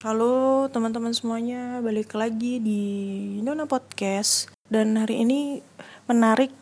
Halo teman-teman semuanya, balik lagi di Nona Podcast. Dan hari ini menarik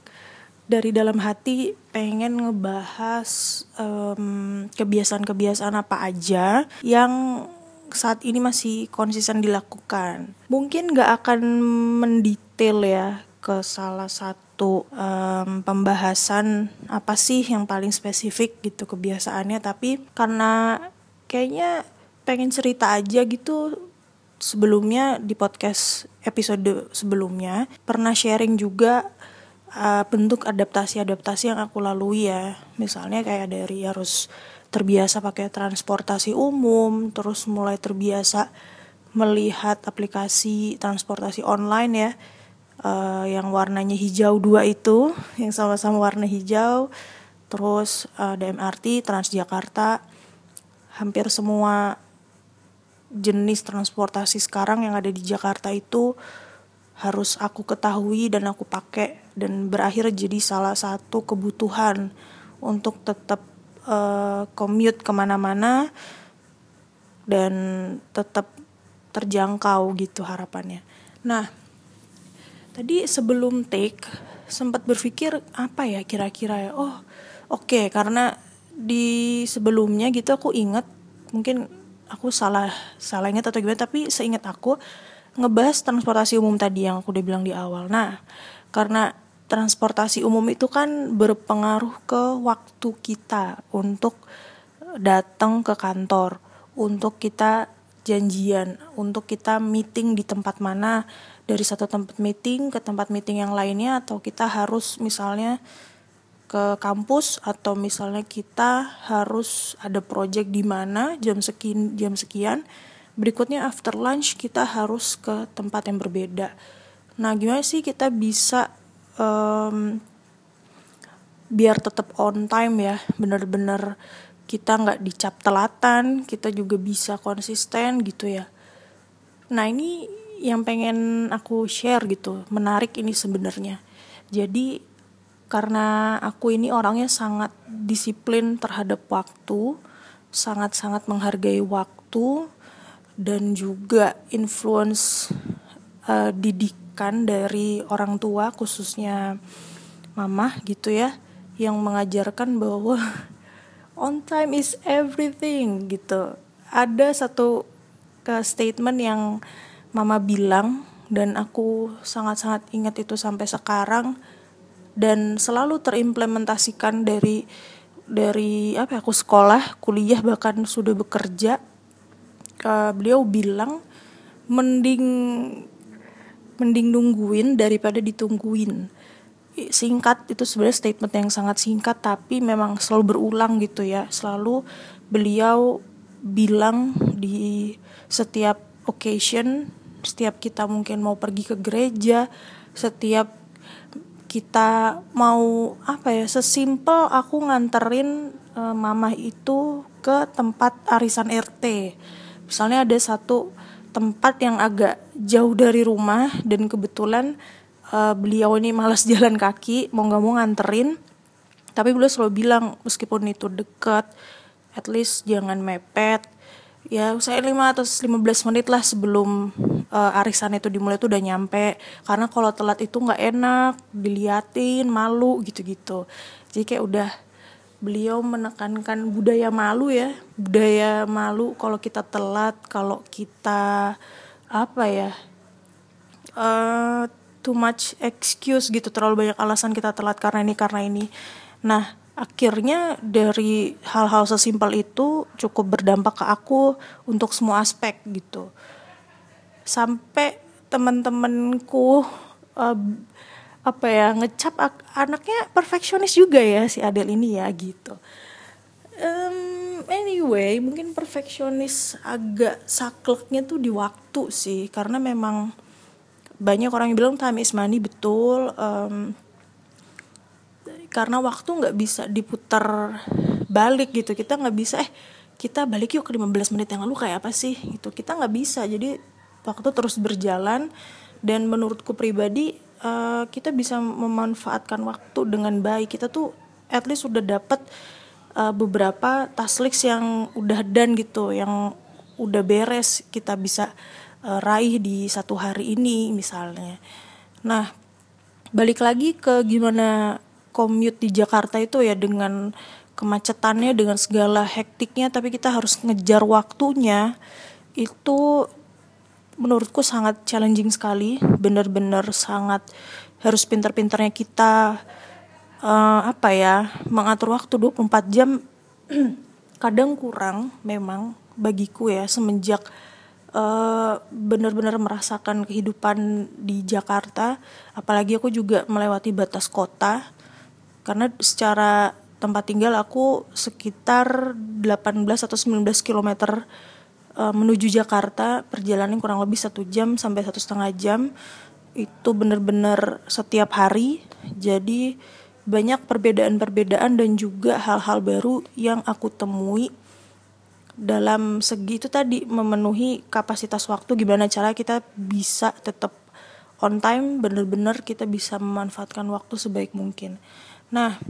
dari dalam hati pengen ngebahas um, kebiasaan-kebiasaan apa aja yang saat ini masih konsisten dilakukan. Mungkin gak akan mendetail ya ke salah satu um, pembahasan apa sih yang paling spesifik gitu kebiasaannya. Tapi karena kayaknya pengen cerita aja gitu sebelumnya di podcast episode sebelumnya. Pernah sharing juga uh, bentuk adaptasi-adaptasi yang aku lalui ya. Misalnya kayak dari harus terbiasa pakai transportasi umum terus mulai terbiasa melihat aplikasi transportasi online ya uh, yang warnanya hijau dua itu yang sama-sama warna hijau terus uh, DMRT Transjakarta hampir semua jenis transportasi sekarang yang ada di Jakarta itu harus aku ketahui dan aku pakai dan berakhir jadi salah satu kebutuhan untuk tetap uh, commute ke mana-mana dan tetap terjangkau gitu harapannya. Nah, tadi sebelum take sempat berpikir apa ya kira-kira ya. Oh, oke okay, karena di sebelumnya gitu aku ingat mungkin aku salah salah ingat atau gimana tapi seingat aku ngebahas transportasi umum tadi yang aku udah bilang di awal. Nah, karena transportasi umum itu kan berpengaruh ke waktu kita untuk datang ke kantor, untuk kita janjian, untuk kita meeting di tempat mana dari satu tempat meeting ke tempat meeting yang lainnya atau kita harus misalnya ke kampus atau misalnya kita harus ada project di mana jam sekian jam sekian berikutnya after lunch kita harus ke tempat yang berbeda. Nah gimana sih kita bisa um, biar tetap on time ya bener-bener kita nggak dicap telatan kita juga bisa konsisten gitu ya. Nah ini yang pengen aku share gitu menarik ini sebenarnya. Jadi karena aku ini orangnya sangat disiplin terhadap waktu, sangat-sangat menghargai waktu dan juga influence uh, didikan dari orang tua khususnya mama gitu ya yang mengajarkan bahwa on time is everything gitu. Ada satu ke statement yang mama bilang dan aku sangat-sangat ingat itu sampai sekarang dan selalu terimplementasikan dari dari apa ya, aku sekolah kuliah bahkan sudah bekerja uh, beliau bilang mending mending nungguin daripada ditungguin. Singkat itu sebenarnya statement yang sangat singkat tapi memang selalu berulang gitu ya. Selalu beliau bilang di setiap occasion setiap kita mungkin mau pergi ke gereja setiap kita mau apa ya sesimpel aku nganterin uh, mama itu ke tempat arisan RT misalnya ada satu tempat yang agak jauh dari rumah dan kebetulan uh, beliau ini malas jalan kaki mau nggak mau nganterin. Tapi beliau selalu bilang meskipun itu dekat at least jangan mepet. Ya saya 5 atau 15 menit lah sebelum uh, arisan itu dimulai tuh udah nyampe. Karena kalau telat itu nggak enak diliatin malu gitu-gitu. Jadi kayak udah beliau menekankan budaya malu ya. Budaya malu kalau kita telat kalau kita apa ya uh, too much excuse gitu. Terlalu banyak alasan kita telat karena ini karena ini. Nah akhirnya dari hal-hal sesimpel itu cukup berdampak ke aku untuk semua aspek gitu sampai teman-temanku uh, apa ya ngecap anaknya perfeksionis juga ya si Adele ini ya gitu. Um, anyway mungkin perfeksionis agak sakleknya tuh di waktu sih karena memang banyak orang yang bilang time is money betul um, karena waktu nggak bisa diputar balik gitu. Kita nggak bisa eh kita balik yuk ke 15 menit yang lalu kayak apa sih? Gitu. Kita nggak bisa. Jadi waktu terus berjalan dan menurutku pribadi uh, kita bisa memanfaatkan waktu dengan baik. Kita tuh at least sudah dapat uh, beberapa task list yang udah dan gitu yang udah beres kita bisa uh, raih di satu hari ini misalnya. Nah balik lagi ke gimana commute di Jakarta itu ya dengan kemacetannya dengan segala hektiknya tapi kita harus ngejar waktunya itu menurutku sangat challenging sekali. Bener-bener sangat harus pinter-pinternya kita uh, apa ya mengatur waktu 24 jam. Kadang kurang memang bagiku ya semenjak uh, benar-benar merasakan kehidupan di Jakarta. Apalagi aku juga melewati batas kota. Karena secara tempat tinggal aku sekitar 18 atau 19 kilometer uh, menuju Jakarta perjalanan kurang lebih satu jam sampai satu setengah jam itu benar-benar setiap hari. Jadi banyak perbedaan-perbedaan dan juga hal-hal baru yang aku temui dalam segi itu tadi memenuhi kapasitas waktu gimana cara kita bisa tetap on time benar-benar kita bisa memanfaatkan waktu sebaik mungkin. Nah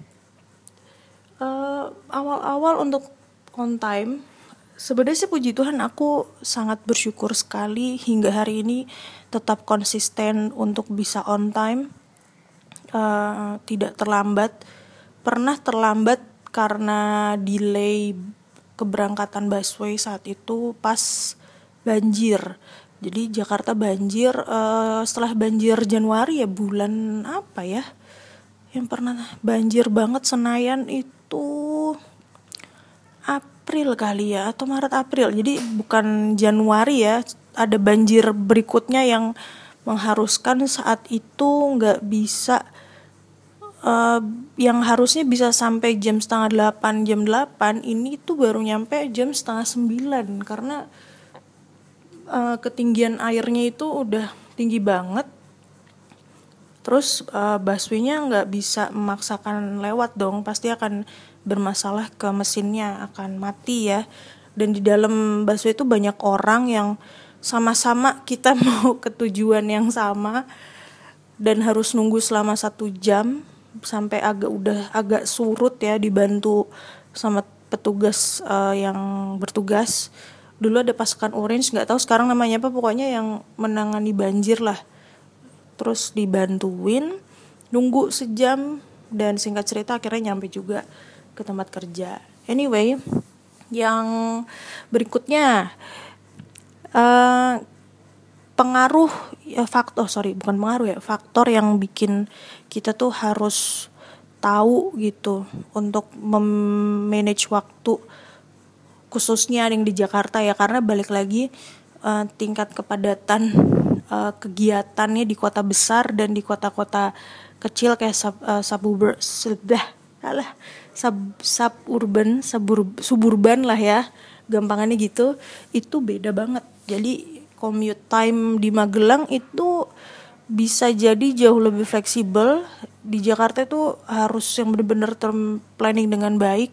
uh, awal-awal untuk on time sebenarnya sih puji Tuhan aku sangat bersyukur sekali hingga hari ini tetap konsisten untuk bisa on time. Uh, tidak terlambat. Pernah terlambat karena delay keberangkatan busway saat itu pas banjir. Jadi Jakarta banjir uh, setelah banjir Januari ya bulan apa ya? Yang pernah banjir banget Senayan itu April kali ya atau Maret April. Jadi bukan Januari ya ada banjir berikutnya yang mengharuskan saat itu nggak bisa uh, yang harusnya bisa sampai jam setengah delapan jam delapan ini tuh baru nyampe jam setengah sembilan. Karena uh, ketinggian airnya itu udah tinggi banget. Terus uh, busway-nya nggak bisa memaksakan lewat dong pasti akan bermasalah ke mesinnya akan mati ya. Dan di dalam busway itu banyak orang yang sama-sama kita mau ke tujuan yang sama dan harus nunggu selama satu jam sampai agak udah agak surut ya dibantu sama petugas uh, yang bertugas. Dulu ada pasukan orange nggak tahu sekarang namanya apa pokoknya yang menangani banjir lah. Terus dibantuin nunggu sejam dan singkat cerita akhirnya nyampe juga ke tempat kerja. Anyway, yang berikutnya uh, pengaruh ya faktor sorry bukan pengaruh ya faktor yang bikin kita tuh harus tahu gitu untuk memanage waktu khususnya yang di Jakarta ya karena balik lagi uh, tingkat kepadatan uh, kegiatannya di kota besar dan di kota-kota kecil kayak sub, uh, suburban sudah alah sub suburban suburb, suburban lah ya. Gampangannya gitu. Itu beda banget. Jadi commute time di Magelang itu bisa jadi jauh lebih fleksibel. Di Jakarta itu harus yang benar-benar term planning dengan baik.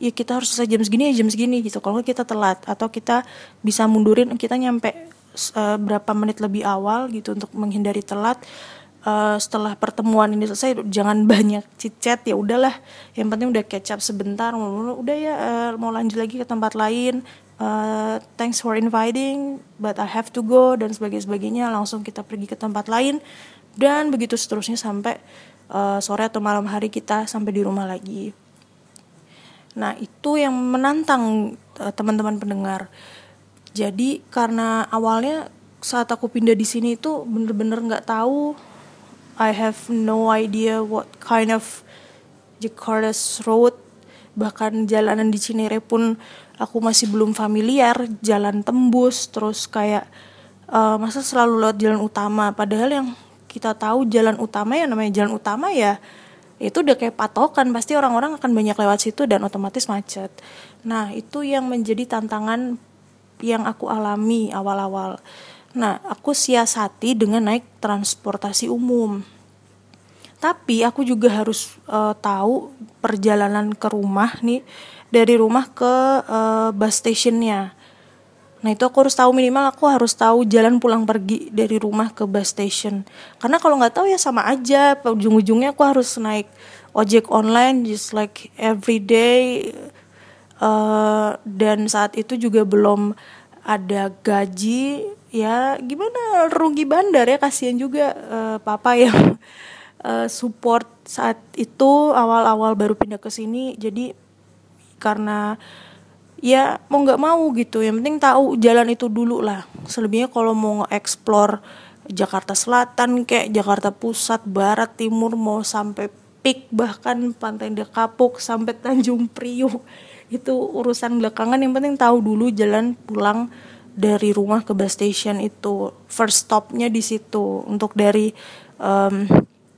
Ya kita harus selesai jam segini ya jam segini gitu. Kalau kita telat. Atau kita bisa mundurin kita nyampe uh, berapa menit lebih awal gitu untuk menghindari telat uh, setelah pertemuan ini selesai jangan banyak chit chat ya udahlah. Yang penting udah up sebentar udah ya uh, mau lanjut lagi ke tempat lain. Uh, thanks for inviting but I have to go dan sebagainya sebagainya. Langsung kita pergi ke tempat lain. Dan begitu seterusnya sampai uh, sore atau malam hari kita sampai di rumah lagi. Nah itu yang menantang uh, teman-teman pendengar. Jadi karena awalnya saat aku pindah di sini itu bener-bener nggak -bener tahu I have no idea what kind of Jakarta's road bahkan jalanan di Cinere pun aku masih belum familiar. Jalan tembus terus kayak uh, masa selalu lewat jalan utama? Padahal yang kita tahu jalan utama ya namanya jalan utama ya itu udah kayak patokan. Pasti orang-orang akan banyak lewat situ dan otomatis macet. Nah itu yang menjadi tantangan yang aku alami awal-awal Nah, aku siasati dengan naik transportasi umum. Tapi aku juga harus uh, tahu perjalanan ke rumah nih dari rumah ke uh, bus stationnya. Nah itu aku harus tahu minimal aku harus tahu jalan pulang pergi dari rumah ke bus station. Karena kalau nggak tahu ya sama aja. Ujung-ujungnya aku harus naik ojek online just like every day. Uh, dan saat itu juga belum ada gaji ya gimana? Rugi bandar ya kasihan juga uh, papa yang uh, support saat itu awal-awal baru pindah ke sini jadi karena ya mau nggak mau gitu. Yang penting tahu jalan itu dulu lah. Selebihnya kalau mau nge-explore Jakarta Selatan kayak Jakarta Pusat Barat Timur mau sampai Pik bahkan Pantai Dekapuk sampai Tanjung Priuk itu urusan belakangan. Yang penting tahu dulu jalan pulang dari rumah ke bus station itu. First stopnya di situ. Untuk dari um,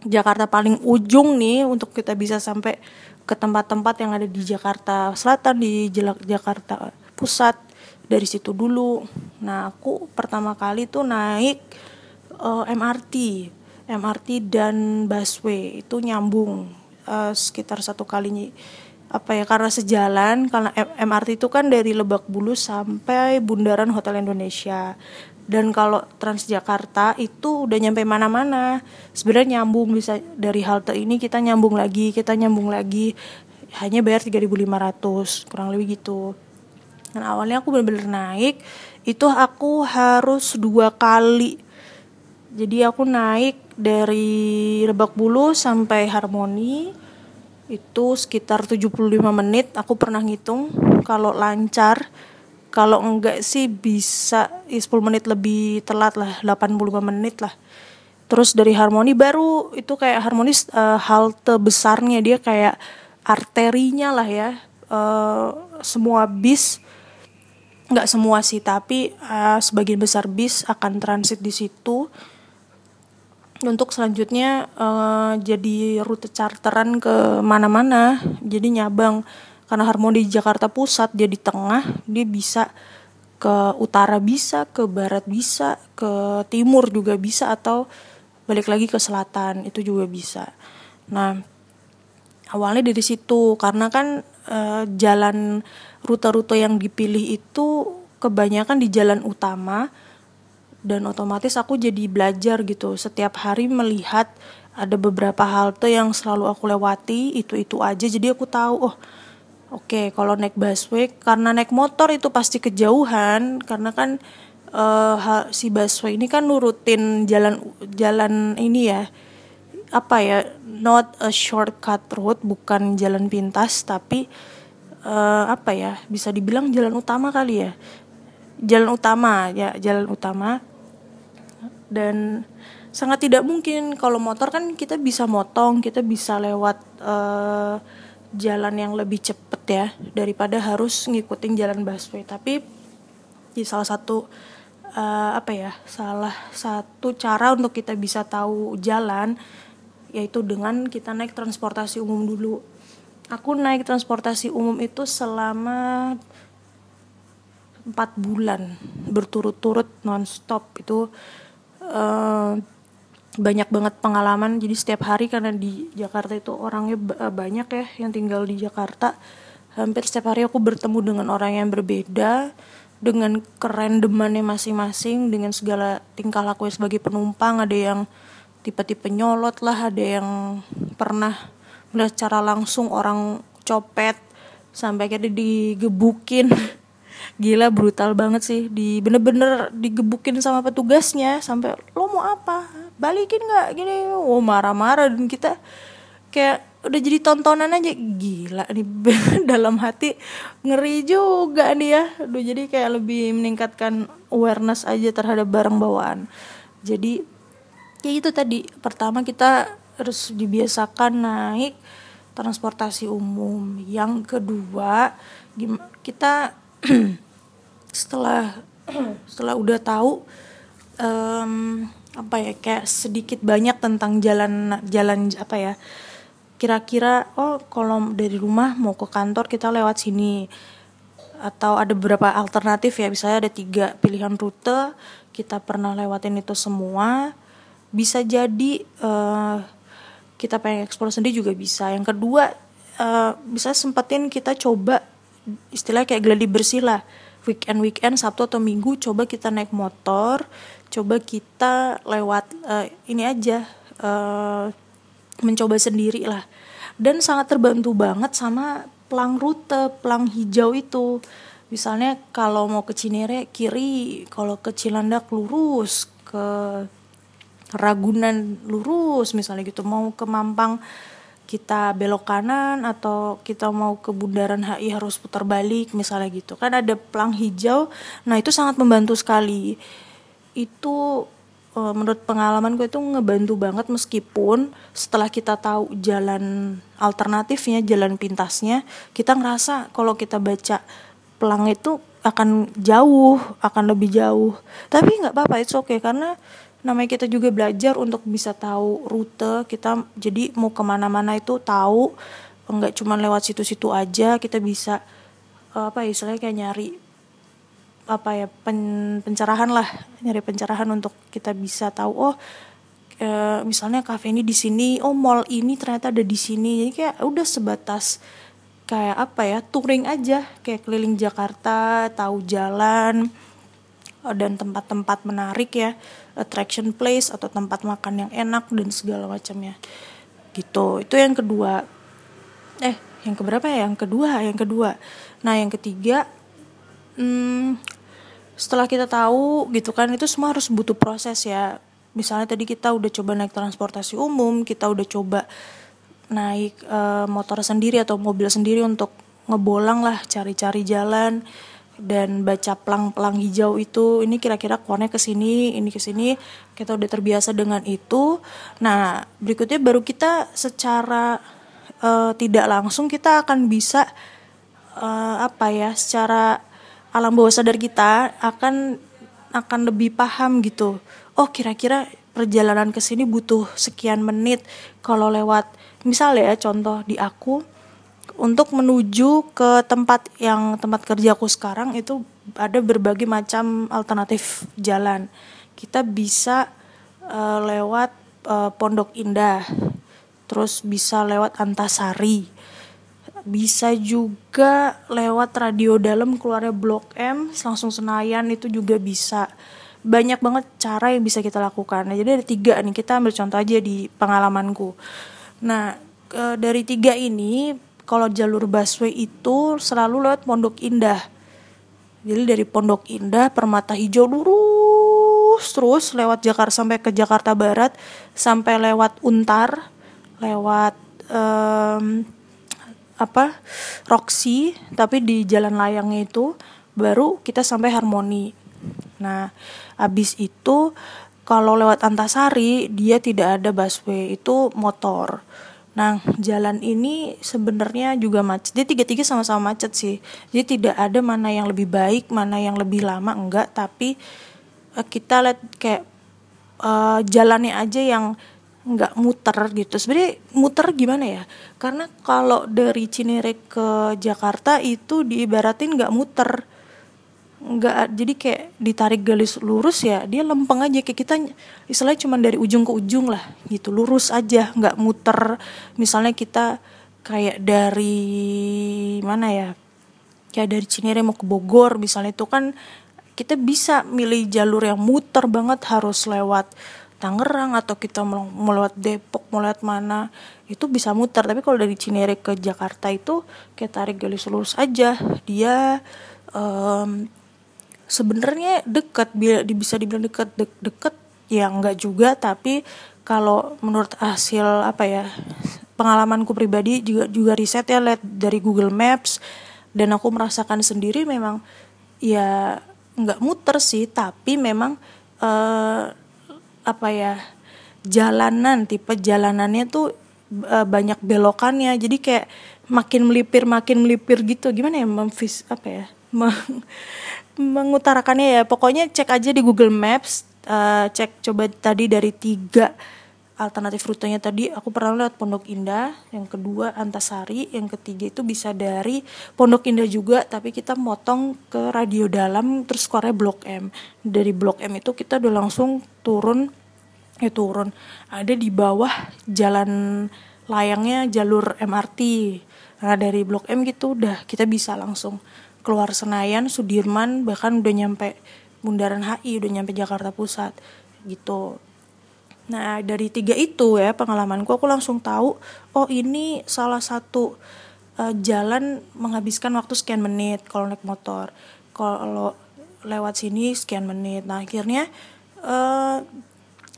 Jakarta paling ujung nih untuk kita bisa sampai ke tempat-tempat yang ada di Jakarta Selatan di Jakarta Pusat. Dari situ dulu. Nah aku pertama kali tuh naik uh, eh, MRT, MRT dan busway. Itu nyambung uh, sekitar satu kalinya apa ya karena sejalan karena MRT itu kan dari Lebak Bulus sampai Bundaran Hotel Indonesia. Dan kalau Transjakarta itu udah nyampe mana-mana. Sebenarnya nyambung bisa dari halte ini kita nyambung lagi kita nyambung lagi. Hanya bayar 3.500 kurang lebih gitu. Dan awalnya aku bener-bener naik itu aku harus dua kali. Jadi aku naik dari Lebak Bulus sampai Harmoni itu sekitar 75 menit aku pernah ngitung. Kalau lancar kalau enggak sih bisa ya 10 menit lebih telat lah 85 menit lah. Terus dari harmoni baru itu kayak harmonis uh, halte besarnya dia kayak arterinya lah ya. Uh, semua bis nggak semua sih tapi uh, sebagian besar bis akan transit di situ untuk selanjutnya uh, jadi rute charteran ke mana-mana jadi nyabang. Karena Harmoni di Jakarta Pusat dia di tengah dia bisa ke utara bisa ke barat bisa ke timur juga bisa atau balik lagi ke selatan itu juga bisa. Nah awalnya dari situ karena kan e, jalan rute-rute yang dipilih itu kebanyakan di jalan utama dan otomatis aku jadi belajar gitu setiap hari melihat ada beberapa halte yang selalu aku lewati itu itu aja jadi aku tahu oh Oke, kalau naik busway karena naik motor itu pasti kejauhan karena kan uh, si busway ini kan nurutin jalan jalan ini ya. Apa ya? Not a shortcut road, bukan jalan pintas tapi uh, apa ya? Bisa dibilang jalan utama kali ya. Jalan utama ya, jalan utama. Dan sangat tidak mungkin kalau motor kan kita bisa motong, kita bisa lewat uh, jalan yang lebih cepet ya daripada harus ngikutin jalan busway. Tapi di salah satu uh, apa ya salah satu cara untuk kita bisa tahu jalan yaitu dengan kita naik transportasi umum dulu. Aku naik transportasi umum itu selama empat bulan berturut-turut nonstop itu uh, banyak banget pengalaman. Jadi setiap hari karena di Jakarta itu orangnya eh, banyak ya yang tinggal di Jakarta. Hampir setiap hari aku bertemu dengan orang yang berbeda dengan kerendemannya masing-masing dengan segala tingkah laku sebagai penumpang. Ada yang tipe-tipe nyolot lah ada yang pernah melihat secara langsung orang copet sampai akhirnya digebukin gila brutal banget sih. Di bener-bener digebukin sama petugasnya sampai lo mau apa? Balikin nggak? Gini. Oh marah-marah dan kita kayak udah jadi tontonan aja. Gila nih dalam hati ngeri juga nih ya. Aduh, jadi kayak lebih meningkatkan awareness aja terhadap barang bawaan. Jadi ya itu tadi. Pertama kita harus dibiasakan naik transportasi umum. Yang kedua kita setelah setelah udah tahu um, apa ya kayak sedikit banyak tentang jalan jalan apa ya kira-kira oh kalau dari rumah mau ke kantor kita lewat sini. Atau ada beberapa alternatif ya misalnya ada tiga pilihan rute kita pernah lewatin itu semua. Bisa jadi uh, kita pengen eksplor sendiri juga bisa. Yang kedua uh, bisa sempetin kita coba istilah kayak gladi bersih lah. Weekend weekend Sabtu atau Minggu coba kita naik motor coba kita lewat uh, ini aja uh, mencoba sendiri lah. Dan sangat terbantu banget sama pelang rute pelang hijau itu. Misalnya kalau mau ke Cinere kiri kalau ke Cilandak lurus ke Ragunan lurus misalnya gitu. Mau ke Mampang kita belok kanan atau kita mau ke Bundaran HI harus putar balik misalnya gitu. Kan ada pelang hijau. Nah itu sangat membantu sekali. Itu uh, menurut pengalaman gue itu ngebantu banget meskipun setelah kita tahu jalan alternatifnya jalan pintasnya kita ngerasa kalau kita baca pelang itu akan jauh akan lebih jauh. Tapi nggak apa-apa itu oke okay, karena namanya kita juga belajar untuk bisa tahu rute. Kita jadi mau ke mana-mana itu tahu. Nggak cuma lewat situ-situ aja. Kita bisa apa ya istilahnya kayak nyari apa ya pen, pencerahan lah. Nyari pencerahan untuk kita bisa tahu oh e, misalnya kafe ini di sini. Oh mall ini ternyata ada di sini. Jadi kayak udah sebatas kayak apa ya touring aja. Kayak keliling Jakarta tahu jalan dan tempat-tempat menarik ya attraction place atau tempat makan yang enak dan segala macamnya. Gitu. Itu yang kedua. Eh yang keberapa ya? Yang kedua yang kedua. Nah yang ketiga hmm, setelah kita tahu gitu kan itu semua harus butuh proses ya. Misalnya tadi kita udah coba naik transportasi umum kita udah coba naik e, motor sendiri atau mobil sendiri untuk ngebolang lah cari-cari jalan dan baca pelang-pelang hijau itu ini kira-kira keluarnya ke sini ini ke sini kita udah terbiasa dengan itu. Nah berikutnya baru kita secara uh, tidak langsung kita akan bisa uh, apa ya secara alam bawah sadar kita akan akan lebih paham gitu. Oh kira-kira perjalanan ke sini butuh sekian menit. Kalau lewat misalnya ya contoh di aku untuk menuju ke tempat yang tempat kerjaku sekarang itu ada berbagai macam alternatif jalan. Kita bisa uh, lewat uh, Pondok Indah, terus bisa lewat Antasari, bisa juga lewat radio dalam keluarnya Blok M, langsung Senayan itu juga bisa. Banyak banget cara yang bisa kita lakukan. Nah, jadi ada tiga nih, kita ambil contoh aja di pengalamanku. Nah, dari tiga ini kalau jalur busway itu selalu lewat Pondok Indah. Jadi dari Pondok Indah, Permata Hijau lurus terus lewat Jakarta sampai ke Jakarta Barat, sampai lewat Untar, lewat um, apa Roxy, tapi di jalan layangnya itu baru kita sampai Harmoni. Nah, abis itu kalau lewat Antasari dia tidak ada busway, itu motor Nah, jalan ini sebenarnya juga macet. Jadi tiga-tiga sama-sama macet sih. Jadi tidak ada mana yang lebih baik, mana yang lebih lama enggak, tapi uh, kita lihat kayak uh, jalannya aja yang nggak muter gitu. Sebenarnya muter gimana ya? Karena kalau dari Cinere ke Jakarta itu diibaratin nggak muter nggak jadi kayak ditarik garis lurus ya dia lempeng aja. Kayak kita istilahnya cuma dari ujung ke ujung lah gitu. Lurus aja nggak muter. Misalnya kita kayak dari mana ya kayak dari Cinere mau ke Bogor misalnya itu kan kita bisa milih jalur yang muter banget harus lewat Tangerang atau kita mau, lewat Depok mau lewat mana itu bisa muter. Tapi kalau dari Cinere ke Jakarta itu kayak tarik garis lurus aja. Dia um, sebenarnya dekat bisa dibilang dekat de dekat ya enggak juga tapi kalau menurut hasil apa ya pengalamanku pribadi juga juga riset ya lihat dari Google Maps dan aku merasakan sendiri memang ya nggak muter sih tapi memang uh, apa ya jalanan tipe jalanannya tuh uh, banyak belokannya jadi kayak makin melipir makin melipir gitu. Gimana ya memvis apa ya mengutarakannya ya. Pokoknya cek aja di Google Maps uh, cek coba tadi dari tiga alternatif rutenya tadi. Aku pernah lewat Pondok Indah yang kedua Antasari yang ketiga itu bisa dari Pondok Indah juga tapi kita motong ke radio dalam terus keluarnya Blok M. Dari Blok M itu kita udah langsung turun ya turun. Ada di bawah jalan layangnya jalur MRT nah dari Blok M gitu udah kita bisa langsung keluar Senayan, Sudirman, bahkan udah nyampe Bundaran HI, udah nyampe Jakarta Pusat gitu. Nah dari tiga itu ya pengalamanku aku langsung tahu oh ini salah satu uh, jalan menghabiskan waktu sekian menit kalau naik motor. Kalau lewat sini sekian menit. Nah akhirnya uh,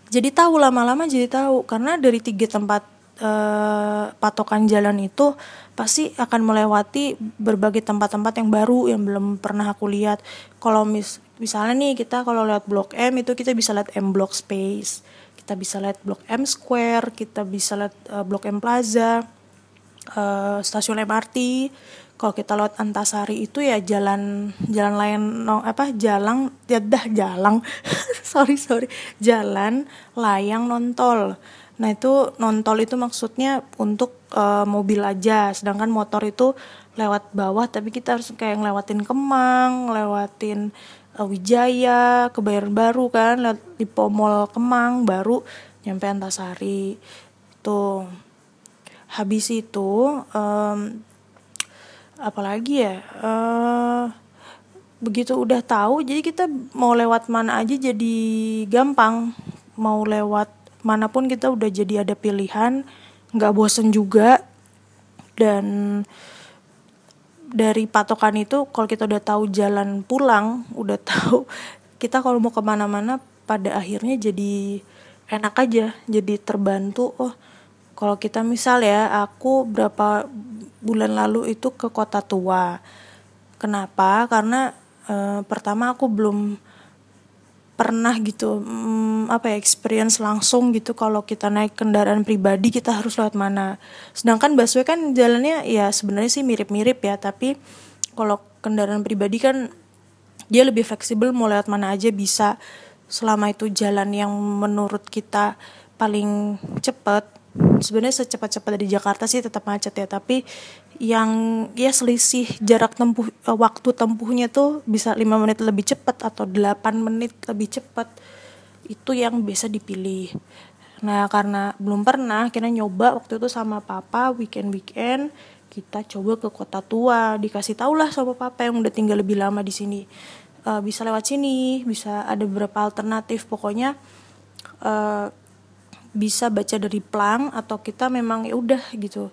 jadi tahu lama-lama jadi tahu. Karena dari tiga tempat uh, patokan jalan itu pasti akan melewati berbagai tempat-tempat yang baru yang belum pernah aku lihat. Kalau mis misalnya nih kita kalau lewat blok M itu kita bisa lihat M Block Space kita bisa lihat blok M Square kita bisa lihat uh, blok M Plaza uh, stasiun MRT kalau kita lewat Antasari itu ya jalan jalan lain no, apa jalan ya dah jalan. Sorry sorry. Jalan layang nontol nah itu nontol itu maksudnya untuk uh, mobil aja. Sedangkan motor itu lewat bawah tapi kita harus kayak ngelewatin Kemang ngelewatin uh, Wijaya Kebayoran Baru kan lewat di Pomol Kemang baru nyampe Antasari. Itu habis itu um, apalagi ya uh, begitu udah tahu jadi kita mau lewat mana aja jadi gampang. Mau lewat mana pun kita udah jadi ada pilihan nggak bosen juga. Dan dari patokan itu kalau kita udah tahu jalan pulang udah tahu kita kalau mau ke mana-mana pada akhirnya jadi enak aja jadi terbantu. Oh kalau kita misal ya aku berapa bulan lalu itu ke kota tua. Kenapa? Karena e, pertama aku belum pernah gitu hmm, apa ya experience langsung gitu kalau kita naik kendaraan pribadi kita harus lewat mana. Sedangkan busway kan jalannya ya sebenarnya sih mirip-mirip ya tapi kalau kendaraan pribadi kan dia lebih fleksibel mau lewat mana aja bisa. Selama itu jalan yang menurut kita paling cepat sebenarnya secepat-cepat dari Jakarta sih tetap macet ya tapi yang ya selisih jarak tempuh uh, waktu tempuhnya tuh bisa lima menit lebih cepat atau 8 menit lebih cepat. Itu yang bisa dipilih. Nah karena belum pernah kita nyoba waktu itu sama papa weekend weekend kita coba ke kota tua dikasih tau lah sama papa yang udah tinggal lebih lama di sini. Uh, bisa lewat sini bisa ada beberapa alternatif. Pokoknya uh, bisa baca dari plang atau kita memang ya udah gitu.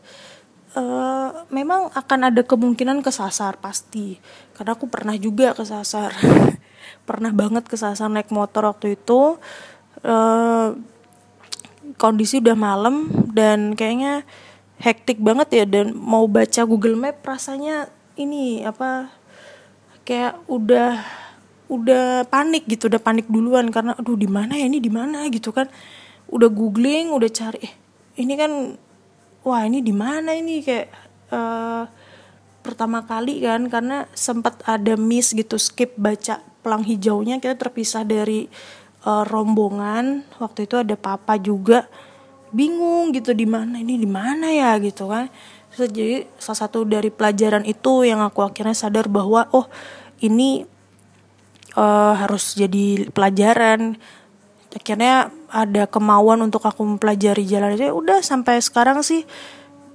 Uh, memang akan ada kemungkinan kesasar pasti. Karena aku pernah juga kesasar. Pernah banget kesasar naik motor waktu itu. Uh, kondisi udah malam dan kayaknya hektik banget ya dan mau baca Google Map rasanya ini apa kayak udah udah panik gitu udah panik duluan karena aduh di mana ya ini di mana? gitu kan udah googling udah cari eh ini kan wah ini di mana ini? Kayak uh, pertama kali kan karena sempat ada miss gitu skip baca pelang hijaunya kita terpisah dari uh, rombongan. Waktu itu ada papa juga bingung gitu di mana ini di mana ya? Gitu kan. Jadi salah satu dari pelajaran itu yang aku akhirnya sadar bahwa oh ini uh, harus jadi pelajaran akhirnya ada kemauan untuk aku mempelajari jalan itu. Ya udah sampai sekarang sih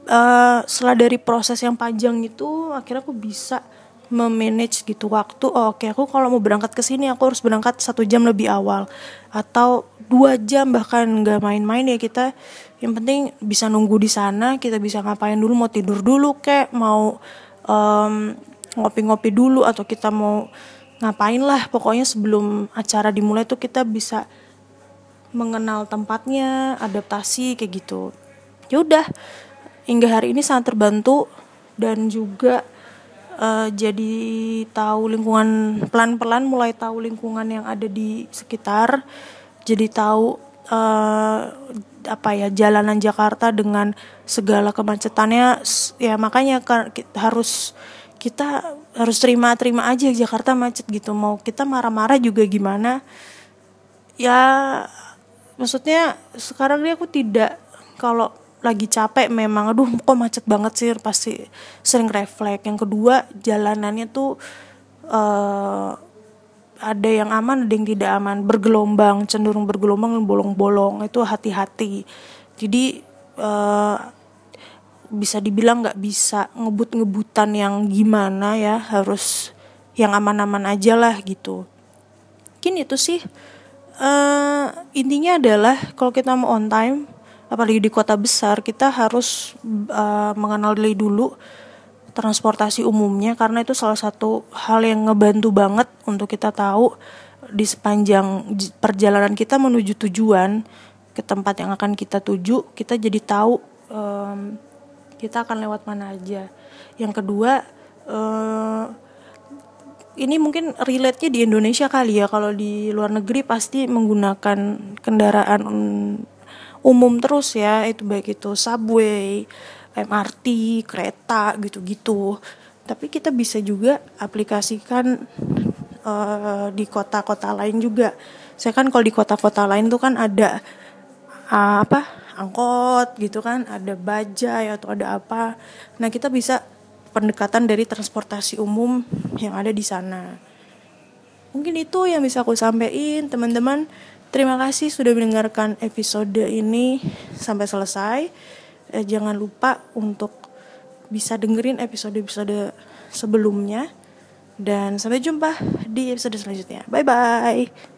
uh, setelah dari proses yang panjang itu akhirnya aku bisa memanage gitu waktu. Oh, oke okay, aku kalau mau berangkat ke sini aku harus berangkat satu jam lebih awal. Atau dua jam bahkan nggak main-main ya kita. Yang penting bisa nunggu di sana kita bisa ngapain dulu mau tidur dulu kek mau ngopi-ngopi um, dulu atau kita mau ngapain lah. Pokoknya sebelum acara dimulai tuh kita bisa mengenal tempatnya adaptasi kayak gitu. Ya udah hingga hari ini sangat terbantu dan juga uh, jadi tahu lingkungan pelan-pelan mulai tahu lingkungan yang ada di sekitar. Jadi tahu uh, apa ya jalanan Jakarta dengan segala kemacetannya. Ya makanya harus kita harus terima-terima aja Jakarta macet gitu. Mau kita marah-marah juga gimana? Ya maksudnya sekarang ini aku tidak kalau lagi capek memang aduh kok macet banget sih pasti sering refleks. Yang kedua jalanannya tuh uh, ada yang aman ada yang tidak aman. Bergelombang cenderung bergelombang bolong-bolong itu hati-hati. Jadi uh, bisa dibilang nggak bisa ngebut-ngebutan yang gimana ya harus yang aman-aman aja lah gitu. Mungkin itu sih uh, intinya adalah kalau kita mau on time apalagi di kota besar kita harus uh, mengenal diri dulu transportasi umumnya karena itu salah satu hal yang ngebantu banget untuk kita tahu di sepanjang perjalanan kita menuju tujuan ke tempat yang akan kita tuju kita jadi tahu um, kita akan lewat mana aja. Yang kedua uh, ini mungkin relate-nya di Indonesia kali ya. Kalau di luar negeri pasti menggunakan kendaraan umum terus ya. Itu baik itu subway MRT kereta gitu-gitu. Tapi kita bisa juga aplikasikan uh, di kota-kota lain juga. Saya kan kalau di kota-kota lain tuh kan ada uh, apa angkot gitu kan ada bajai atau ada apa. Nah kita bisa pendekatan dari transportasi umum yang ada di sana. Mungkin itu yang bisa aku sampaikan, teman-teman. Terima kasih sudah mendengarkan episode ini sampai selesai. Eh, jangan lupa untuk bisa dengerin episode-episode sebelumnya. Dan sampai jumpa di episode selanjutnya. Bye bye.